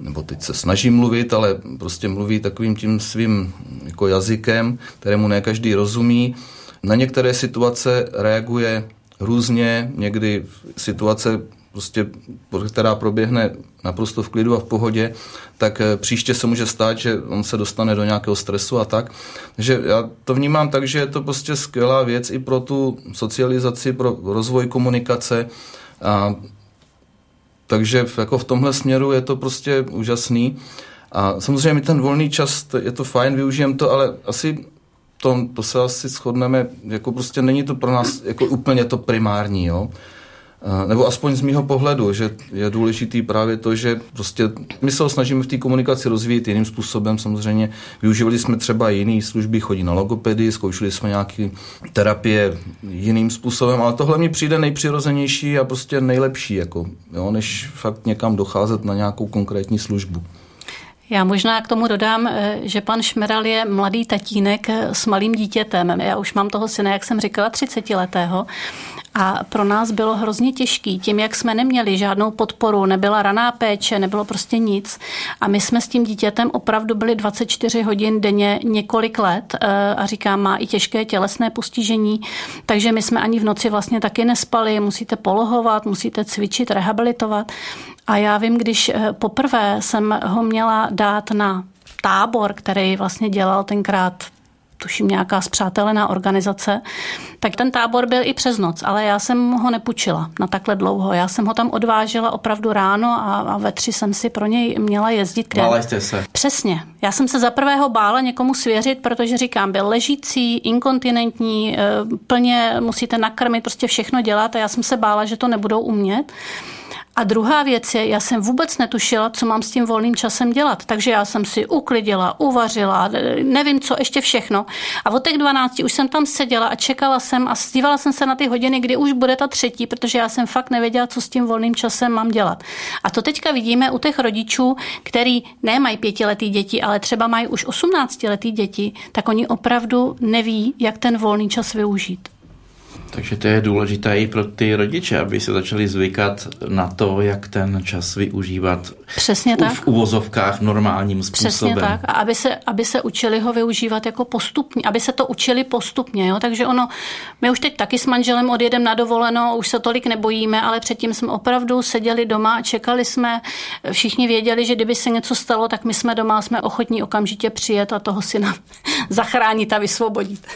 nebo teď se snaží mluvit, ale prostě mluví takovým tím svým jako jazykem, kterému ne každý rozumí. Na některé situace reaguje různě, někdy situace, prostě, která proběhne naprosto v klidu a v pohodě, tak eh, příště se může stát, že on se dostane do nějakého stresu a tak. Takže já to vnímám tak, že je to prostě skvělá věc i pro tu socializaci, pro rozvoj komunikace a takže jako v tomhle směru je to prostě úžasný. A samozřejmě ten volný čas, je to fajn, využijem to, ale asi to, to se asi shodneme, jako prostě není to pro nás jako úplně to primární, jo. Nebo aspoň z mýho pohledu, že je důležitý právě to, že prostě my se ho snažíme v té komunikaci rozvíjet jiným způsobem samozřejmě. Využívali jsme třeba jiné služby, chodí na logopedy, zkoušeli jsme nějaké terapie jiným způsobem, ale tohle mi přijde nejpřirozenější a prostě nejlepší, jako, jo, než fakt někam docházet na nějakou konkrétní službu. Já možná k tomu dodám, eh, že pan Šmeral je mladý tatínek eh, s malým dítětem. Já už mám toho syna, jak jsem říkala, 30 letého. A pro nás bylo hrozně těžký, tím, jak jsme neměli žádnou podporu, nebyla raná péče, nebylo prostě nic. A my jsme s tím dítětem opravdu byli 24 hodin denně několik let eh, a říkám, má i těžké tělesné postižení, takže my jsme ani v noci vlastně taky nespali, musíte polohovat, musíte cvičit, rehabilitovat. A já vím, když eh, poprvé jsem ho měla dát na tábor, který vlastně dělal tenkrát tuším nějaká zpřátelená organizace, tak ten tábor byl i přes noc, ale já jsem ho nepůjčila na takhle dlouho. Já jsem ho tam odvážela opravdu ráno a, a ve tři jsem si pro něj měla jezdit. Bála jste se? Přesně. Já jsem se za prvého bála někomu svěřit, protože říkám, byl ležící, inkontinentní, eh, plně musíte nakrmit, prostě všechno dělat a já jsem se bála, že to nebudou umět. A druhá věc je, já jsem vůbec netušila, co mám s tím volným časem dělat. Takže já jsem si uklidila, uvařila, nevím co, ještě všechno. A od těch 12 už jsem tam seděla a čekala jsem a dívala jsem se na ty hodiny, kdy už bude ta třetí, protože já jsem fakt nevěděla, co s tím volným časem mám dělat. A to teďka vidíme u těch rodičů, který nemají pětiletý děti, ale třeba mají už 18 letý děti, tak oni opravdu neví, jak ten volný čas využít. Takže to je důležité i pro ty rodiče, aby se začali zvykat na to, jak ten čas využívat Přesně tak. v uvozovkách normálním způsobem. Přesně tak. A aby se, aby se učili ho využívat jako postupně, aby se to učili postupně. Jo? Takže ono, my už teď taky s manželem odjedeme na dovolenou, už se tolik nebojíme, ale předtím jsme opravdu seděli doma a čekali jsme. Všichni věděli, že kdyby se něco stalo, tak my jsme doma, jsme ochotní okamžitě přijet a toho syna zachránit a vysvobodit.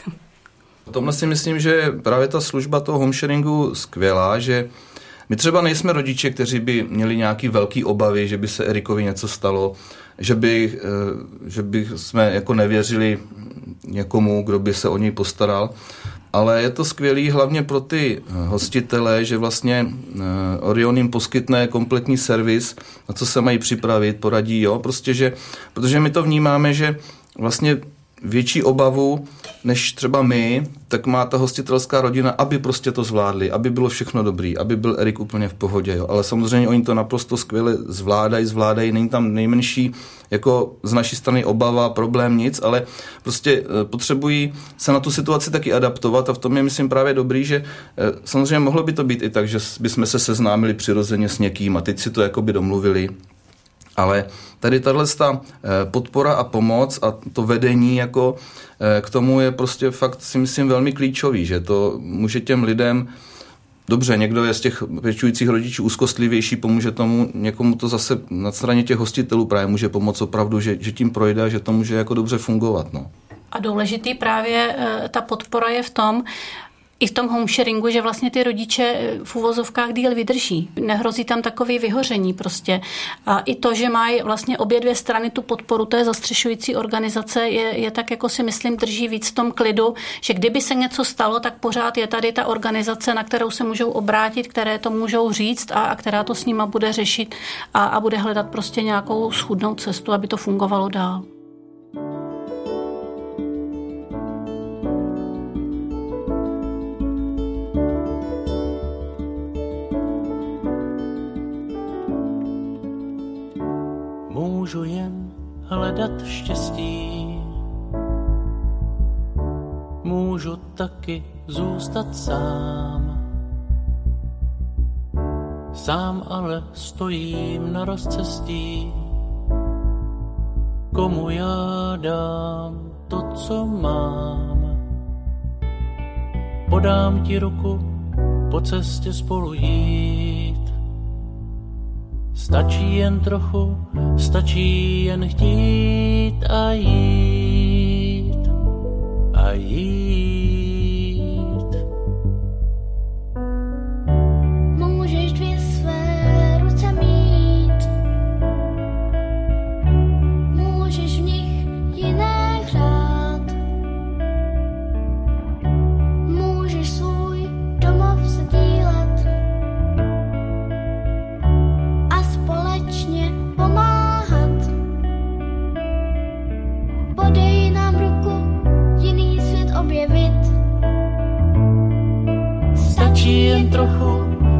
V tomhle si myslím, že právě ta služba toho homesharingu skvělá, že my třeba nejsme rodiče, kteří by měli nějaký velký obavy, že by se Erikovi něco stalo, že by, eh, že by jsme jako nevěřili někomu, kdo by se o něj postaral. Ale je to skvělý hlavně pro ty hostitele, že vlastně eh, Orion jim poskytne kompletní servis, na co se mají připravit, poradí, jo, prostě, že, protože my to vnímáme, že vlastně větší obavu než třeba my, tak má ta hostitelská rodina, aby prostě to zvládli, aby bylo všechno dobrý, aby byl Erik úplně v pohodě. Jo. Ale samozřejmě oni to naprosto skvěle zvládají, zvládají, není tam nejmenší jako z naší strany obava, problém, nic, ale prostě eh, potřebují se na tu situaci taky adaptovat a v tom je, myslím, právě dobrý, že eh, samozřejmě mohlo by to být i tak, že bychom se seznámili přirozeně s někým a teď si to jakoby domluvili, ale tady tahle podpora a pomoc a to vedení jako eh, k tomu je prostě fakt si myslím velmi klíčový, že to může těm lidem Dobře, někdo je z těch pečujících rodičů úzkostlivější, pomůže tomu, někomu to zase na straně těch hostitelů právě může pomoct opravdu, že, že tím projde a že to může jako dobře fungovat. No. A důležitý právě eh, ta podpora je v tom, i v tom homesharingu, že vlastně ty rodiče eh, v uvozovkách díl vydrží. Nehrozí tam takový vyhoření prostě. A i to, že mají vlastně obě dvě strany tu podporu té zastřešující organizace, je, je tak, jako si myslím, drží víc v tom klidu, že kdyby se něco stalo, tak pořád je tady ta organizace, na kterou se můžou obrátit, které to můžou říct a, a která to s nima bude řešit a, a bude hledat prostě nějakou schudnou cestu, aby to fungovalo dál. Hledat štěstí. Můžu taky zůstat sám. Sám ale stojím na rozcestí. Komu já dám to, co mám? Podám ti ruku, po cestě spolu jít Stačí jen trochu, stačí jen chtít a jít a jít.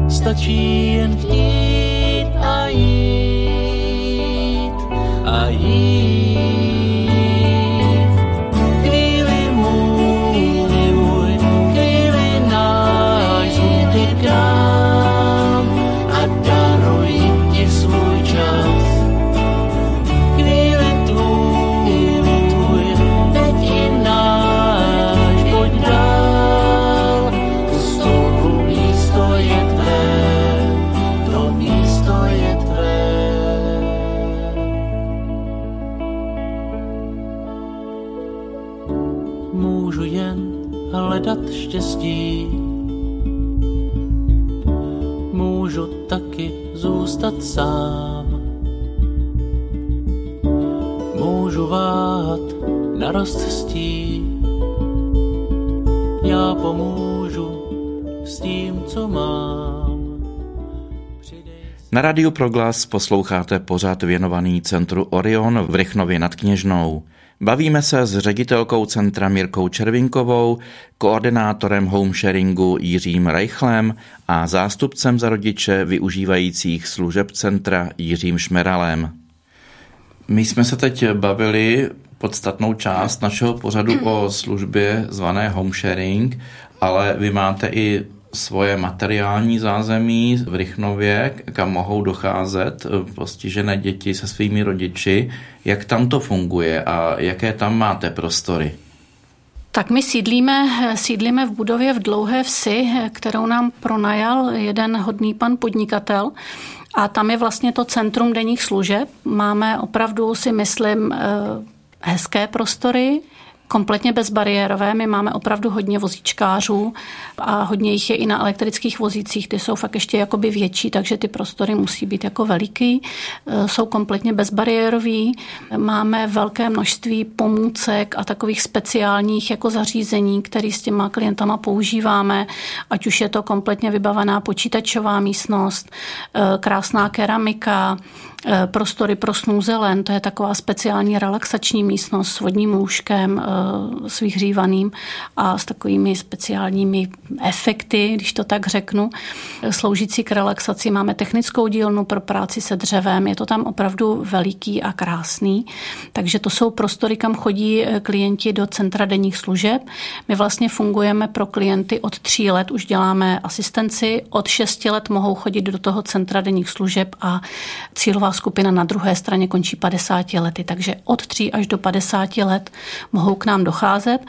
Stačí jen chtít a jít a jít. Na Radiu Proglas posloucháte pořád věnovaný centru Orion v Rychnově nad Kněžnou. Bavíme se s ředitelkou centra Mirkou Červinkovou, koordinátorem homesharingu Jiřím Reichlem a zástupcem za rodiče využívajících služeb centra Jiřím Šmeralem. My jsme se teď bavili podstatnou část našeho pořadu o službě zvané homesharing ale vy máte i svoje materiální zázemí v Rychnově, kam mohou docházet eh, postižené děti se svými rodiči. Jak tam to funguje a jaké tam máte prostory? Tak my sídlíme, sídlíme v budově v Dlouhé vsi, kterou nám pronajal jeden hodný pan podnikatel. A tam je vlastně to centrum denních služeb. Máme opravdu, si myslím, eh, hezké prostory, kompletně bezbariérové. My máme opravdu hodně vozíčkářů a hodně jich je i na elektrických vozících. Ty jsou fakt ještě jakoby větší, takže ty prostory musí být jako veliký. E, jsou kompletně bezbariérový. Máme velké množství pomůcek a takových speciálních jako zařízení, které s těma klientama používáme, ať už je to kompletně vybavená počítačová místnost, e, krásná keramika, prostory pro snůzelen, to je taková speciální relaxační místnost s vodním lůžkem, eh, s vyhřívaným a s takovými speciálními efekty, když to tak řeknu, eh, sloužící k relaxaci. Máme technickou dílnu pro práci se dřevem, je to tam opravdu veliký a krásný, takže to jsou prostory, kam chodí klienti do centra denních služeb. My vlastně fungujeme pro klienty od tří let, už děláme asistenci, od šesti let mohou chodit do toho centra denních služeb a cílová skupina na druhé straně končí 50 lety, takže od 3 až do 50 let mohou k nám docházet.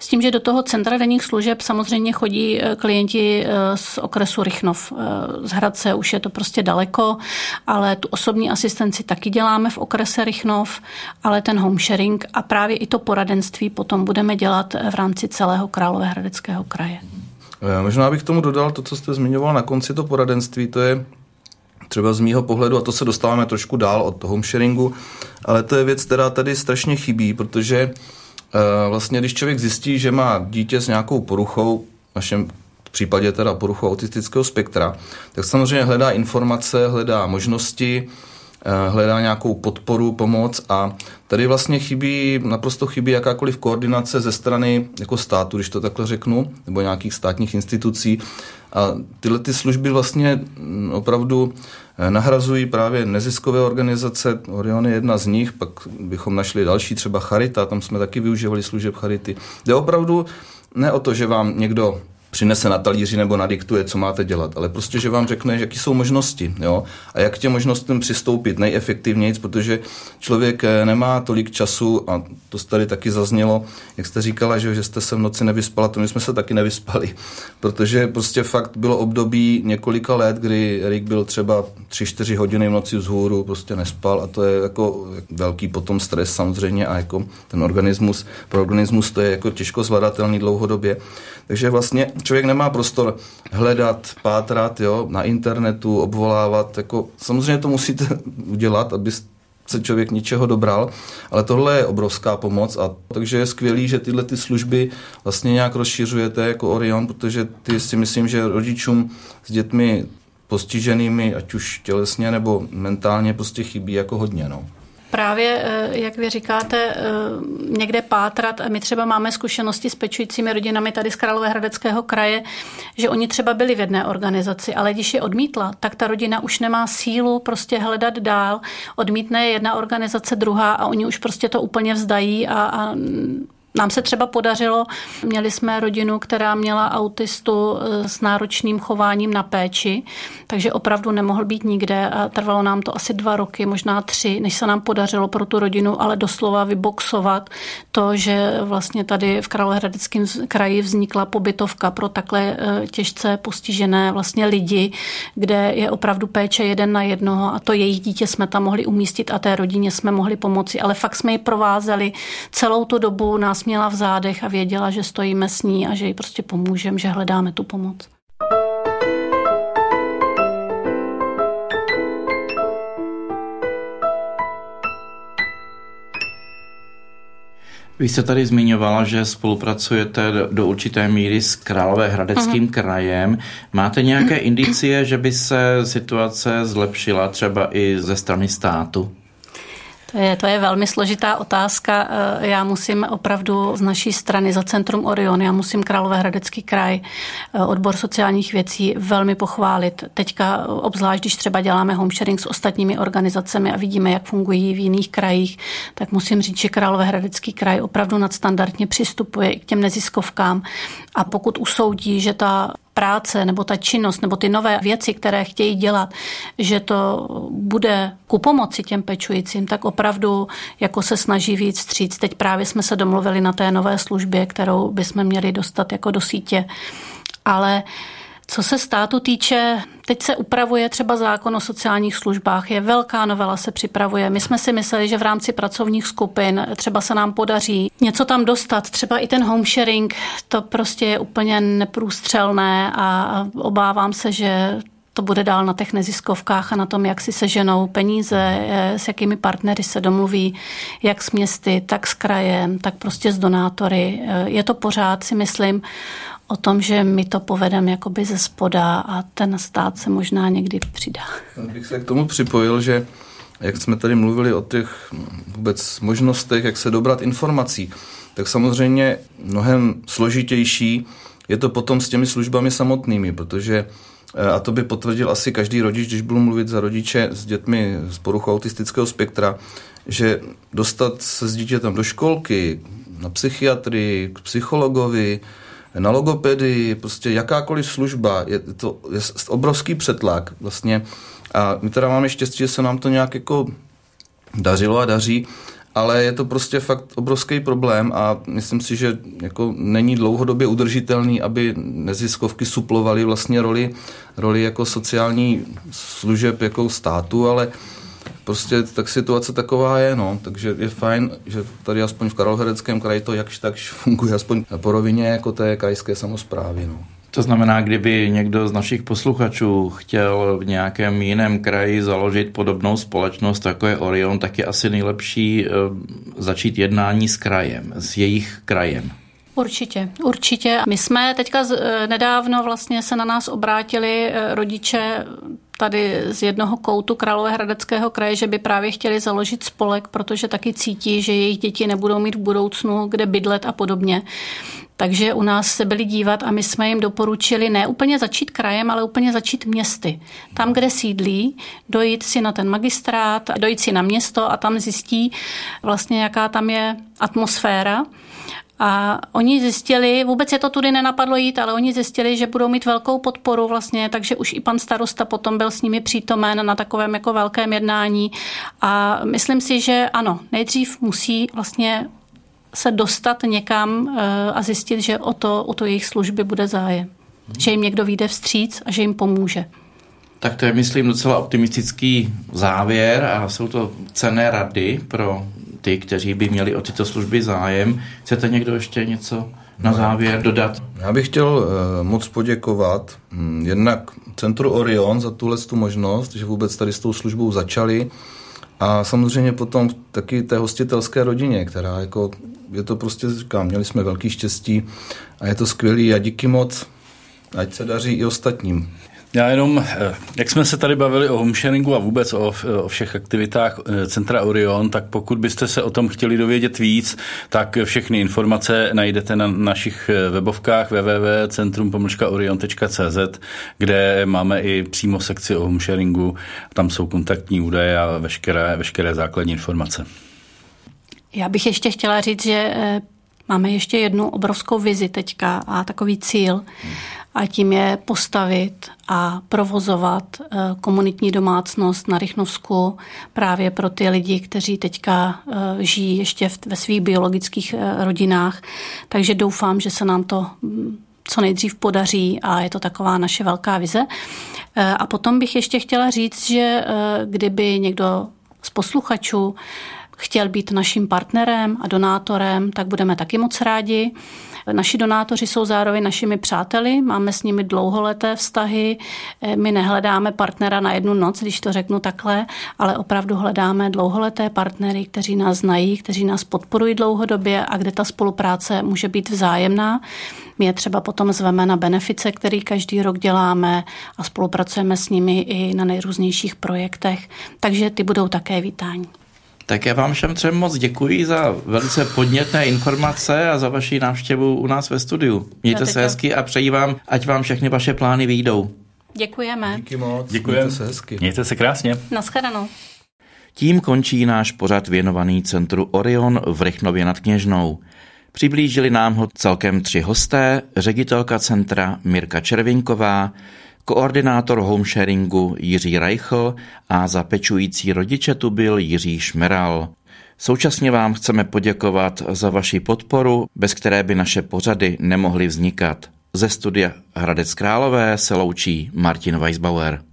S tím, že do toho centra denních služeb samozřejmě chodí eh, klienti eh, z okresu Rychnov. Eh, z Hradce už je to prostě daleko, ale tu osobní asistenci taky děláme v okrese Rychnov, ale ten home sharing a právě i to poradenství potom budeme dělat v rámci celého Královéhradeckého kraje. Možná bych tomu dodal to, co jste zmiňoval na konci, to poradenství, to je třeba z mýho pohledu, a to se dostáváme trošku dál od home sharingu, ale to je věc, která tady strašně chybí, protože eh, vlastně když člověk zjistí, že má dítě s nějakou poruchou, v našem případě teda poruchou autistického spektra, tak samozřejmě hledá informace, hledá možnosti, hledá nějakou podporu, pomoc a tady vlastně chybí, naprosto chybí jakákoliv koordinace ze strany jako státu, když to takhle řeknu, nebo nějakých státních institucí, a tyhle ty služby vlastně mm, opravdu eh, nahrazují právě neziskové organizace. Orion je jedna z nich, pak bychom našli další, třeba Charita, tam jsme taky využívali služeb Charity. Jde opravdu ne o to, že vám někdo přinese na talíři nebo nadiktuje, co máte dělat, ale prostě, že vám řekne, jaké jsou možnosti jo? a jak k těm možnostem přistoupit nejefektivněji, protože člověk eh, nemá tolik času a to tady taky zaznělo, jak jste říkala, že, že jste se v noci nevyspala, to my jsme se taky nevyspali, protože prostě fakt bylo období několika let, kdy Erik byl třeba 3-4 hodiny v noci vzhůru, prostě nespal a to je jako velký potom stres samozřejmě a jako ten organismus, pro organismus to je jako těžko zvladatelný dlouhodobě. Takže vlastně člověk nemá prostor hledat, pátrat jo, na internetu, obvolávat. Jako, samozřejmě to musíte udělat, aby se člověk ničeho dobral, ale tohle je obrovská pomoc a takže je skvělý, že tyhle ty služby vlastně nějak rozšiřujete jako Orion, protože ty si myslím, že rodičům s dětmi postiženými, ať už tělesně nebo mentálně, prostě chybí jako hodně. No právě, eh, jak vy říkáte, eh, někde pátrat. My třeba máme zkušenosti s pečujícími rodinami tady z Královéhradeckého kraje, že oni třeba byli v jedné organizaci, ale když je odmítla, tak ta rodina už nemá sílu prostě hledat dál. Odmítne jedna organizace, druhá a oni už prostě to úplně vzdají a, a nám se třeba podařilo, měli jsme rodinu, která měla autistu eh, s náročným chováním na péči, takže opravdu nemohl být nikde a trvalo nám to asi dva roky, možná tři, než se nám podařilo pro tu rodinu, ale doslova vyboxovat to, že vlastně tady v Královéhradeckém kraji vznikla pobytovka pro takhle eh, těžce postižené vlastně lidi, kde je opravdu péče jeden na jednoho a to jejich dítě jsme tam mohli umístit a té rodině jsme mohli pomoci, ale fakt jsme ji provázeli celou tu dobu, nás měla v zádech a věděla, že stojíme s ní a že jí prostě pomůžeme, že hledáme tu pomoc. Vy jste tady zmiňovala, že spolupracujete do, do určité míry s Královéhradeckým uh-huh. krajem. Máte nějaké indicie, že by se situace zlepšila třeba i ze strany státu? To je, to je velmi složitá otázka. Eh, Já musím opravdu z naší strany za Centrum Orion, já musím Královéhradecký kraj, eh, odbor sociálních věcí velmi pochválit. Teďka obzvlášť, když třeba děláme home sharing s ostatními organizacemi a vidíme, jak fungují v jiných krajích, tak musím říct, že Královéhradecký kraj opravdu nadstandardně přistupuje i k těm neziskovkám a pokud usoudí, že ta práce nebo ta činnost nebo ty nové věci, které chtějí dělat, že to bude ku pomoci těm pečujícím, tak opravdu jako se snaží víc stříc. Teď právě jsme se domluvili na té nové službě, kterou bychom měli dostat jako do sítě. Ale co se státu týče, teď se upravuje třeba zákon o sociálních službách, je velká novela se připravuje. My jsme si mysleli, že v rámci pracovních skupin třeba se nám podaří něco tam dostat, třeba i ten home sharing, to prostě je úplně neprůstřelné a obávám se, že to bude dál na těch neziskovkách a na tom, jak si seženou peníze, s jakými partnery se domluví, jak s městy, tak s krajem, tak prostě s donátory. Je to pořád, si myslím, o tom, že my to povedeme jakoby ze spoda a ten stát se možná někdy přidá. Bych se k tomu připojil, že jak jsme tady mluvili o těch vůbec možnostech, jak se dobrat informací, tak samozřejmě mnohem složitější je to potom s těmi službami samotnými, protože a to by potvrdil asi každý rodič, když budu mluvit za rodiče s dětmi z poruchou autistického spektra, že dostat se s dítětem do školky, na psychiatrii, k psychologovi, na logopedii, prostě jakákoliv služba, je to je obrovský přetlak vlastně. A my teda máme štěstí, že se nám to nějak jako dařilo a daří, ale je to prostě fakt obrovský problém a myslím si, že jako není dlouhodobě udržitelný, aby neziskovky suplovaly vlastně roli, roli jako sociální služeb jako státu, ale prostě tak situace taková je, no, takže je fajn, že tady aspoň v Karlohereckém kraji to jakž takž funguje aspoň po rovině jako té krajské samozprávy, no. To znamená, kdyby někdo z našich posluchačů chtěl v nějakém jiném kraji založit podobnou společnost, jako je Orion, tak je asi nejlepší začít jednání s krajem, s jejich krajem. Určitě, určitě. My jsme teďka nedávno vlastně se na nás obrátili rodiče tady z jednoho koutu Královéhradeckého kraje, že by právě chtěli založit spolek, protože taky cítí, že jejich děti nebudou mít v budoucnu kde bydlet a podobně. Takže u nás se byli dívat a my jsme jim doporučili ne úplně začít krajem, ale úplně začít městy. Tam, kde sídlí, dojít si na ten magistrát, dojít si na město a tam zjistí vlastně, jaká tam je atmosféra a oni zjistili, vůbec je to tudy nenapadlo jít, ale oni zjistili, že budou mít velkou podporu vlastně, takže už i pan starosta potom byl s nimi přítomen na takovém jako velkém jednání. A myslím si, že ano, nejdřív musí vlastně se dostat někam eh, a zjistit, že o to, o to jejich služby bude zájem. Že jim někdo vyjde vstříc a že jim pomůže. Tak to je, myslím, docela optimistický závěr a jsou to cené rady pro ty, kteří by měli o tyto služby zájem. Chcete někdo ještě něco na závěr dodat? Já bych chtěl uh, moc poděkovat um, jednak Centru Orion za tuhle tu možnost, že vůbec tady s tou službou začali a samozřejmě potom taky té hostitelské rodině, která jako, je to prostě, říkám, měli jsme velký štěstí a je to skvělý a díky moc, ať se daří i ostatním. Já jenom, eh, jak jsme se tady bavili o homesharingu a vůbec o, o všech aktivitách eh, Centra Orion, tak pokud byste se o tom chtěli dovědět víc, tak všechny informace najdete na našich eh, webovkách www.centrum-orion.cz, kde máme i přímo sekci o homesharingu. Tam jsou kontaktní údaje a veškeré, veškeré základní informace. Já bych ještě chtěla říct, že máme ještě jednu obrovskou vizi teďka a takový cíl a tím je postavit a provozovat eh, komunitní domácnost na Rychnovsku právě pro ty lidi, kteří teďka eh, žijí ještě ve svých biologických eh, rodinách. Takže doufám, že se nám to mm, co nejdřív podaří a je to taková naše velká vize. A potom bych ještě chtěla říct, že kdyby někdo z posluchačů chtěl být naším partnerem a donátorem, tak budeme taky moc rádi. Naši donátoři jsou zároveň našimi přáteli, máme s nimi dlouholeté vztahy, eh, my nehledáme partnera na jednu noc, když to řeknu takhle, ale opravdu hledáme dlouholeté partnery, kteří nás znají, kteří nás podporují dlouhodobě a kde ta spolupráce může být vzájemná. My je třeba potom zveme na benefice, který každý rok děláme a spolupracujeme s nimi i na nejrůznějších projektech, takže ty budou také vítání. Tak já vám všem třem moc děkuji za velice podnětné informace a za vaši návštěvu u nás ve studiu. Mějte se hezky a přeji vám, ať vám všechny vaše plány vyjdou. Děkujeme. Díky moc. Děkujeme. Mějte se hezky. Mějte se krásně. Naschledanou. Tím končí náš pořad věnovaný centru Orion v Rychnově nad Kněžnou. Přiblížili nám ho celkem tři hosté, ředitelka centra Mirka Červinková, koordinátor homesharingu Jiří Reichl a za pečující rodiče tu byl Jiří Šmeral. Současně vám chceme poděkovat za vaši podporu, bez které by naše pořady nemohly vznikat. Ze studia Hradec Králové se loučí Martin Weisbauer.